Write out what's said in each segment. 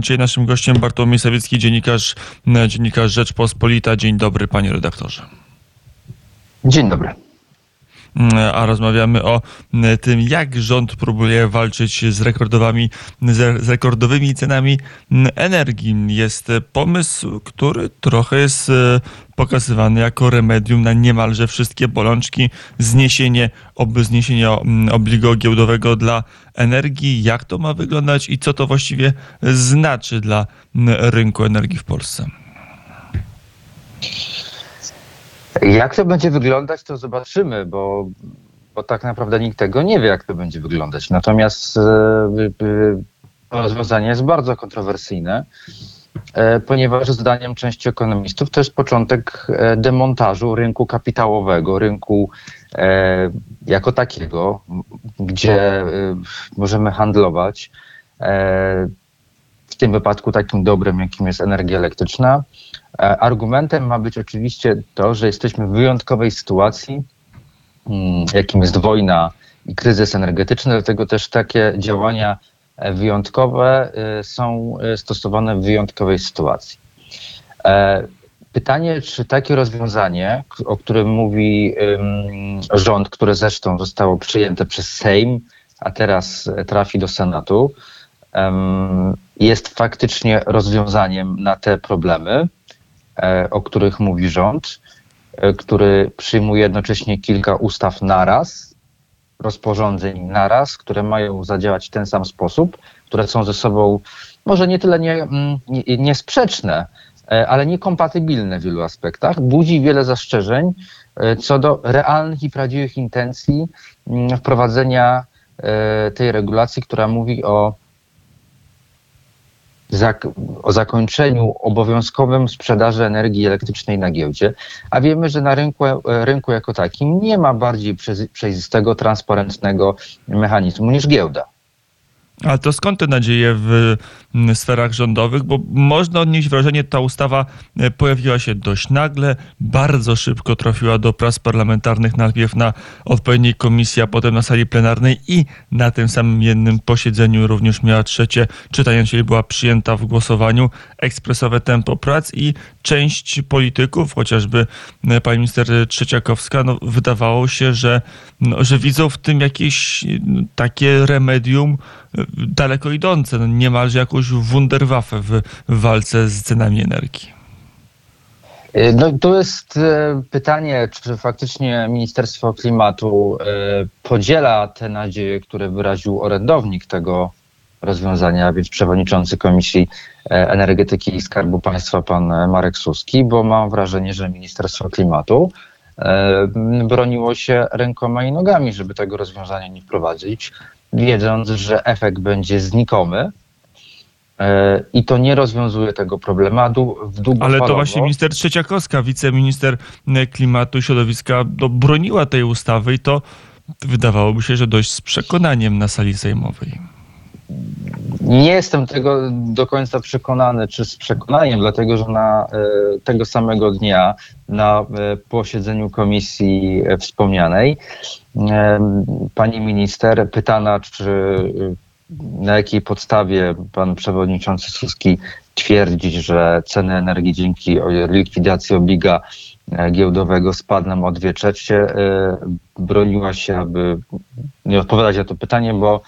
Dzisiaj naszym gościem Bartłomiej Sawicki, dziennikarz, dziennikarz Rzeczpospolita. Dzień dobry, panie redaktorze. Dzień dobry. A rozmawiamy o tym, jak rząd próbuje walczyć z rekordowymi, z rekordowymi cenami energii. Jest pomysł, który trochę jest pokazywany jako remedium na niemalże wszystkie bolączki, zniesienie, ob, zniesienie obligo giełdowego dla energii. Jak to ma wyglądać i co to właściwie znaczy dla rynku energii w Polsce? Jak to będzie wyglądać, to zobaczymy, bo, bo tak naprawdę nikt tego nie wie, jak to będzie wyglądać. Natomiast e, to rozwiązanie jest bardzo kontrowersyjne, e, ponieważ zdaniem części ekonomistów to jest początek e, demontażu rynku kapitałowego, rynku jako takiego, gdzie możemy handlować. Tym wypadku takim dobrem, jakim jest energia elektryczna, E, argumentem ma być oczywiście to, że jesteśmy w wyjątkowej sytuacji, mm, jakim jest wojna i kryzys energetyczny, dlatego też takie działania e, wyjątkowe e, są stosowane w wyjątkowej sytuacji. Pytanie, czy takie rozwiązanie, o którym mówi rząd, które zresztą zostało przyjęte przez Sejm, a teraz trafi do Senatu, jest faktycznie rozwiązaniem na te problemy, E, o których mówi rząd, e, który przyjmuje jednocześnie kilka ustaw naraz, rozporządzeń naraz, które mają zadziałać w ten sam sposób, które są ze sobą może nie tyle nie, mm, nie, niesprzeczne, e, ale niekompatybilne w wielu aspektach, budzi wiele zastrzeżeń co do realnych i prawdziwych intencji mm, wprowadzenia tej regulacji, która mówi o o zakończeniu obowiązkowym sprzedaży energii elektrycznej na giełdzie, a wiemy, że na rynku, rynku jako takim nie ma bardziej przejrzystego, transparentnego mechanizmu niż giełda. A to skąd te nadzieje w sferach rządowych? Bo można odnieść wrażenie, ta ustawa e, pojawiła się dość nagle, bardzo szybko trafiła do prac parlamentarnych, najpierw na odpowiedniej komisji, a potem na sali plenarnej i na tym samym jednym posiedzeniu również miała trzecie czytanie, czyli była przyjęta w głosowaniu ekspresowe tempo prac i część polityków, chociażby e, pani minister Trzeciakowska, no, wydawało się, że, no, że widzą w tym jakieś no, takie remedium, daleko idące, no niemalże jakąś wunderwaffe w walce z cenami energii. E, no to jest e, pytanie, czy faktycznie Ministerstwo Klimatu e, podziela te nadzieje, które wyraził orędownik tego rozwiązania, więc przewodniczący Komisji Energetyki i Skarbu Państwa, pan Marek Suski, bo mam wrażenie, że Ministerstwo Klimatu broniło się rękoma i nogami, żeby tego rozwiązania nie wprowadzić wiedząc, że efekt będzie znikomy. E, I to nie rozwiązuje tego problemu w Ale to właśnie minister Trzeciakowska, wiceminister e, klimatu i środowiska, no, broniła tej ustawy i to wydawałoby się, że dość z przekonaniem na sali sejmowej. Nie jestem tego do końca przekonany, czy z przekonaniem, dlatego że na e, tego samego dnia na e, posiedzeniu komisji wspomnianej e, pani minister pytana, czy na jakiej podstawie pan przewodniczący Suski twierdzi, że ceny energii dzięki likwidacji obliga giełdowego spadną o dwie trzecie, broniła się, aby nie odpowiadać na to pytanie, bo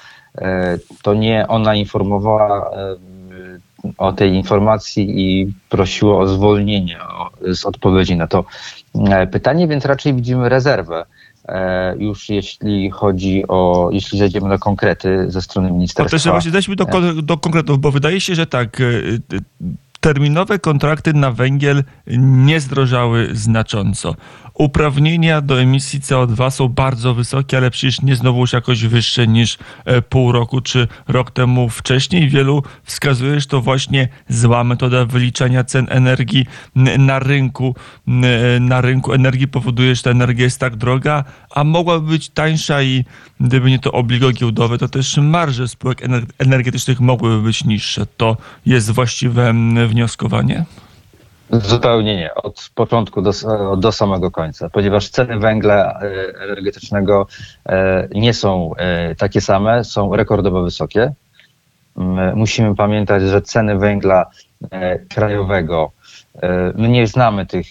to nie ona informowała e, o tej informacji i prosiła o zwolnienie z odpowiedzi na to e, pytanie, więc raczej widzimy rezerwę. Już jeśli chodzi o, jeśli zejdziemy na konkrety ze strony ministerstwa. To też właśnie do, do konkretów, bo wydaje się, że tak, terminowe kontrakty na węgiel nie zdrożały znacząco uprawnienia do emisji CO2 są bardzo wysokie, ale przecież nie znowuż jakoś wyższe niż e, pół roku czy rok temu wcześniej. Wielu wskazuje, że to właśnie zła metoda wyliczania cen energii na rynku. E, na rynku energii powoduje, że ta energia jest tak droga, a mogłaby być tańsza i gdyby nie to obligo giełdowe, to też marże spółek energetycznych mogłyby być niższe. To jest właściwe wnioskowanie? Zupełnie nie, od początku do, do samego końca, ponieważ ceny węgla e, energetycznego e, nie są e, takie same, są rekordowo wysokie. Mm, Musimy pamiętać, że ceny węgla krajowego, my nie znamy tych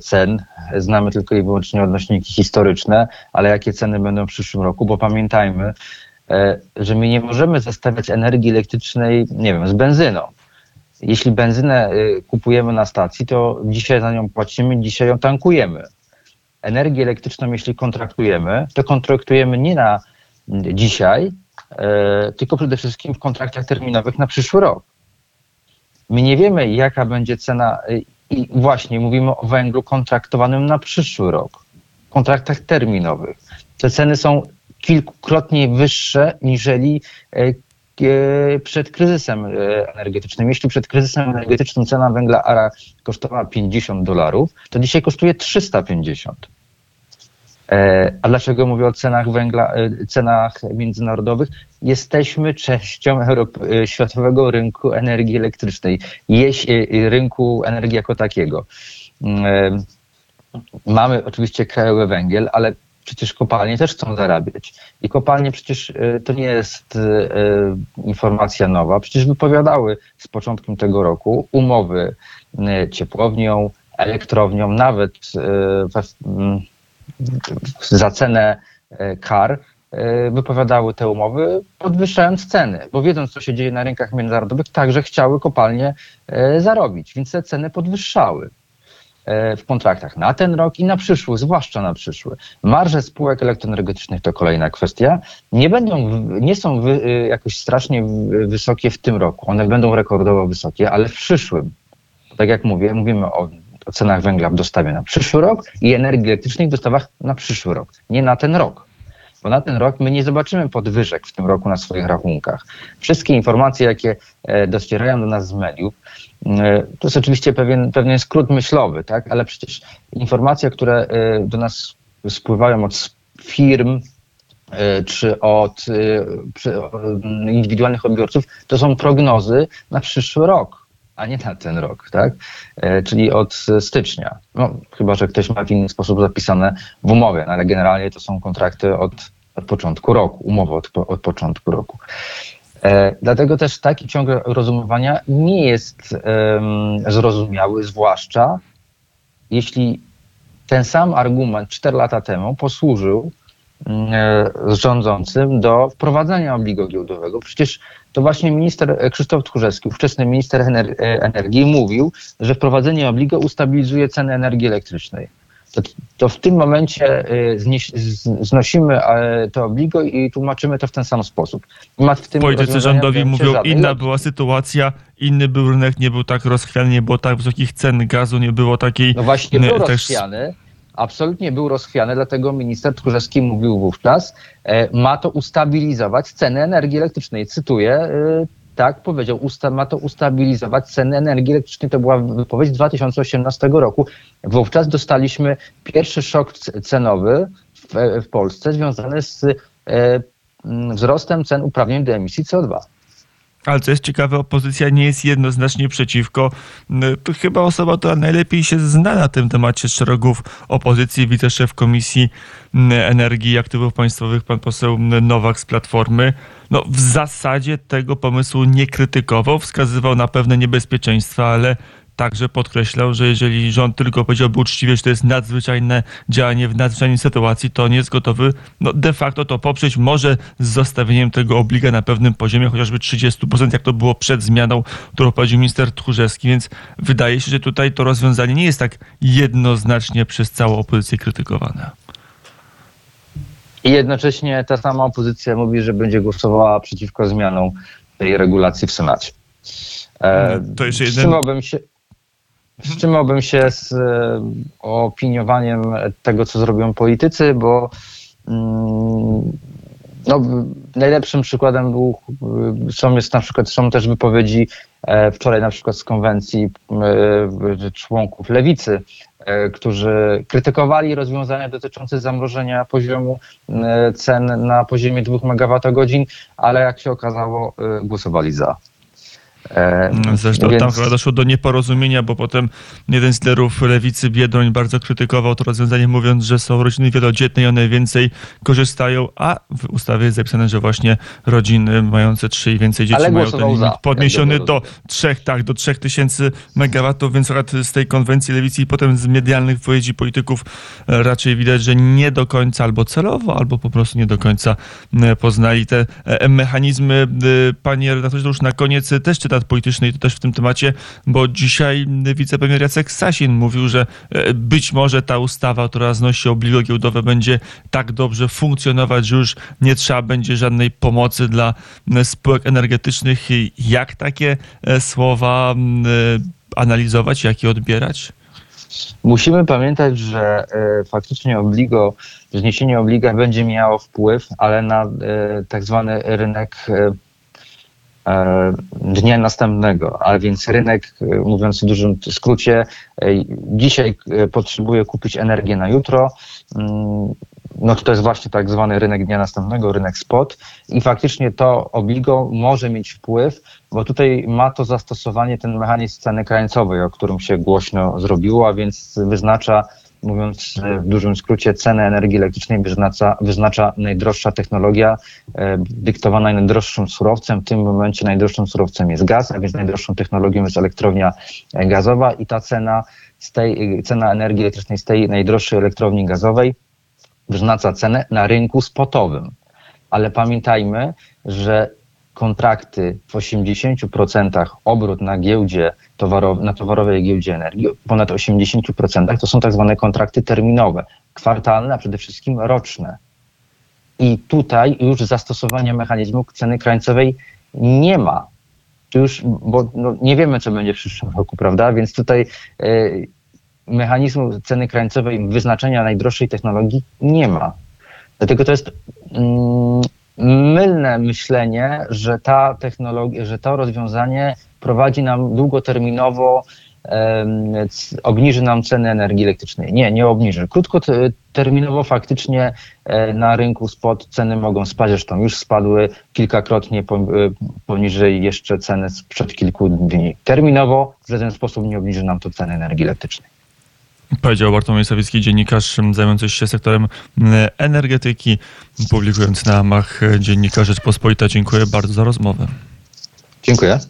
cen, znamy tylko i wyłącznie odnośniki historyczne, ale jakie ceny będą w przyszłym roku, bo pamiętajmy, że my nie możemy zestawiać energii elektrycznej, nie wiem, z benzyną. Jeśli benzynę y, kupujemy na stacji, to dzisiaj za nią płacimy, dzisiaj ją tankujemy. Energię elektryczną, jeśli kontraktujemy, to kontraktujemy nie na mm, dzisiaj, e, tylko przede wszystkim w kontraktach terminowych na przyszły rok. My nie wiemy, jaka będzie cena, y, i właśnie mówimy o węglu kontraktowanym na przyszły rok, kontraktach terminowych. Te ceny są kilkukrotnie wyższe niżeli e, przed kryzysem e, energetycznym. Jeśli przed kryzysem energetycznym cena węgla ARA kosztowała 50 dolarów, to dzisiaj kosztuje 350. E, A dlaczego mówię o cenach węgla, e, cenach międzynarodowych? Jesteśmy częścią Europ- e, światowego rynku energii elektrycznej, jeś, e, rynku energii jako takiego. E, Mamy oczywiście krajowy węgiel, ale przecież kopalnie też chcą zarabiać. I kopalnie przecież e, to nie jest e, informacja nowa. Przecież wypowiadały z początkiem tego roku umowy e, ciepłownią, elektrownią, nawet we, mm, za cenę kar wypowiadały te umowy, podwyższając ceny, bo wiedząc, co się dzieje na rynkach międzynarodowych, także chciały kopalnie zarobić, więc te ceny podwyższały w kontraktach na ten rok i na przyszły, zwłaszcza na przyszły. Marże spółek elektroenergetycznych to kolejna kwestia. Nie będą, nie są wy, e, jakoś strasznie wysokie w tym roku. One będą rekordowo wysokie, ale w przyszłym. Tak jak mówię, mówimy o, o cenach węgla w dostawie na przyszły rok i energii elektrycznej w dostawach na przyszły rok, nie na ten rok. Bo na ten rok my nie zobaczymy podwyżek w tym roku na swoich rachunkach. Wszystkie informacje, jakie e, docierają do nas z mediów, e, to jest oczywiście pewien, pewien skrót myślowy, tak? ale przecież informacje, które e, do nas spływają od firm, czy od indywidualnych odbiorców, to są prognozy na przyszły rok, a nie na ten rok, tak? Czyli od stycznia. No, chyba, że ktoś ma w inny sposób zapisane w umowie, no, ale generalnie to są kontrakty od, od początku roku, umowy od, od początku roku. E, dlatego też taki ciąg rozumowania nie jest em, zrozumiały, zwłaszcza jeśli ten sam argument 4 lata temu posłużył mm, e, rządzącym do wprowadzenia obligo giełdowego. Przecież to właśnie minister e, Krzysztof Tchórzewski, ówczesny minister e, energii, mówił, że wprowadzenie obligo ustabilizuje ceny energii elektrycznej. To, to w tym momencie e, z, znosimy e, to obligo i tłumaczymy to w ten sam sposób. Politycy rządowi mówią, żadnej inna była sytuacja, inny był rynek, nie był tak rozchwiany, nie było tak wysokich cen gazu, nie było takiej... No właśnie Nie, był też- rozchwiany, absolutnie był rozchwiany, dlatego minister Tchórzewski mówił wówczas, e, ma to ustabilizować ceny energii elektrycznej. Cytuję, e, tak powiedział, usta, ma to ustabilizować ceny energii elektrycznej. To była wypowiedź z 2018 roku. Wówczas dostaliśmy pierwszy szok cenowy w, w Polsce związany z e, wzrostem cen uprawnień do emisji CO2. Ale co jest ciekawe, opozycja nie jest jednoznacznie przeciwko. To chyba osoba, która najlepiej się zna na tym temacie szeregów opozycji, wiceszef Komisji mm, Energii i Aktywów Państwowych, pan poseł mm, Nowak z Platformy. No, w zasadzie tego pomysłu nie krytykował, wskazywał na pewne niebezpieczeństwa, ale także podkreślał, że jeżeli rząd tylko powiedziałby uczciwie, że to jest nadzwyczajne działanie w nadzwyczajnej sytuacji, to nie jest gotowy no, de facto to poprzeć, może z zostawieniem tego obliga na pewnym poziomie, chociażby 30%, jak to było przed zmianą, którą prowadził minister Tchórzewski, więc wydaje się, że tutaj to rozwiązanie nie jest tak jednoznacznie przez całą opozycję krytykowane. I jednocześnie ta sama opozycja mówi, że będzie głosowała przeciwko zmianom tej regulacji w Senacie. E, To jeszcze jeden- Wstrzymałbym się, wstrzymałbym się z e, opiniowaniem tego, co zrobią politycy, bo mm, no, najlepszym przykładem był, y, są jest na przykład, są też wypowiedzi e, wczoraj na przykład z konwencji e, członków lewicy, e, którzy krytykowali rozwiązania dotyczące zamrożenia poziomu e, cen na poziomie 2 MWh, ale jak się okazało, e, głosowali za. E, Zresztą więc- tam chyba doszło do nieporozumienia, bo potem jeden z liderów lewicy, Biedroń, bardzo krytykował to rozwiązanie, mówiąc, że są rodziny wielodzietne i one więcej korzystają, a w ustawie jest zapisane, że właśnie rodziny mające trzy i więcej dzieci Ale mają ten limit za, podniesiony do trzech, tak, do trzech tysięcy megawatów, więc akurat z tej konwencji lewicy i potem z medialnych wypowiedzi polityków e, raczej widać, że nie do końca albo celowo, albo po prostu nie do końca e, poznali te mechanizmy. Panie redaktorze, to już na koniec też cytat polityczny i to też w tym temacie, bo dzisiaj wicepremier Jacek Sasin mówił, że e, być może ta ustawa, która znosi obligo giełdowe będzie tak dobrze funkcjonować, że już nie trzeba będzie żadnej pomocy dla m, spółek energetycznych. Jak takie e, słowa e, analizować, jak je odbierać? Musimy pamiętać, że e, faktycznie obligo, zniesienie obliga będzie miało wpływ, ale na e, tak zwany rynek e, e, dnia następnego, a więc rynek, e, mówiąc w dużym skrócie, e, dzisiaj e, potrzebuje kupić energię na jutro. Mm, No to jest właśnie tak zwany rynek dnia następnego, rynek spot i faktycznie to obligo może mieć wpływ, bo tutaj ma to zastosowanie ten mechanizm ceny krańcowej, o którym się głośno zrobiło, a więc wyznacza, mówiąc w dużym skrócie, cenę energii elektrycznej wyznacza, wyznacza najdroższa technologia e, dyktowana najdroższym surowcem. W tym momencie najdroższym surowcem jest gaz, a więc najdroższą technologią jest elektrownia e, gazowa i ta cena, z tej, cena energii elektrycznej z tej najdroższej elektrowni gazowej wyznacza cenę na rynku spotowym. Ale pamiętajmy, że kontrakty w 80% obrót na giełdzie towarow- na towarowej giełdzie energii, ponad 80% to są tak zwane kontrakty terminowe, kwartalne, a przede wszystkim roczne. I tutaj już zastosowania mechanizmu ceny krańcowej nie ma. Już, bo no, nie wiemy, co będzie w przyszłym roku, prawda? Więc tutaj e, mechanizmu ceny krańcowej wyznaczenia najdroższej technologii nie ma. Dlatego to jest mm, mylne myślenie, że ta technologia, że to rozwiązanie prowadzi nam długoterminowo, obniży nam ceny energii elektrycznej. Nie, nie obniży. Krótkoterminowo faktycznie e, na rynku spot ceny mogą spaść, zresztą już spadły kilkakrotnie e, poniżej jeszcze ceny sprzed kilku dni. Terminowo w żaden sposób nie obniży nam to ceny energii elektrycznej. Powiedział Bartłomiej Sawicki, dziennikarz zajmujący się sektorem m, energetyki, publikując na łamach e, dziennika Rzeczpospolita. Dziękuję bardzo za rozmowę. Dziękuję.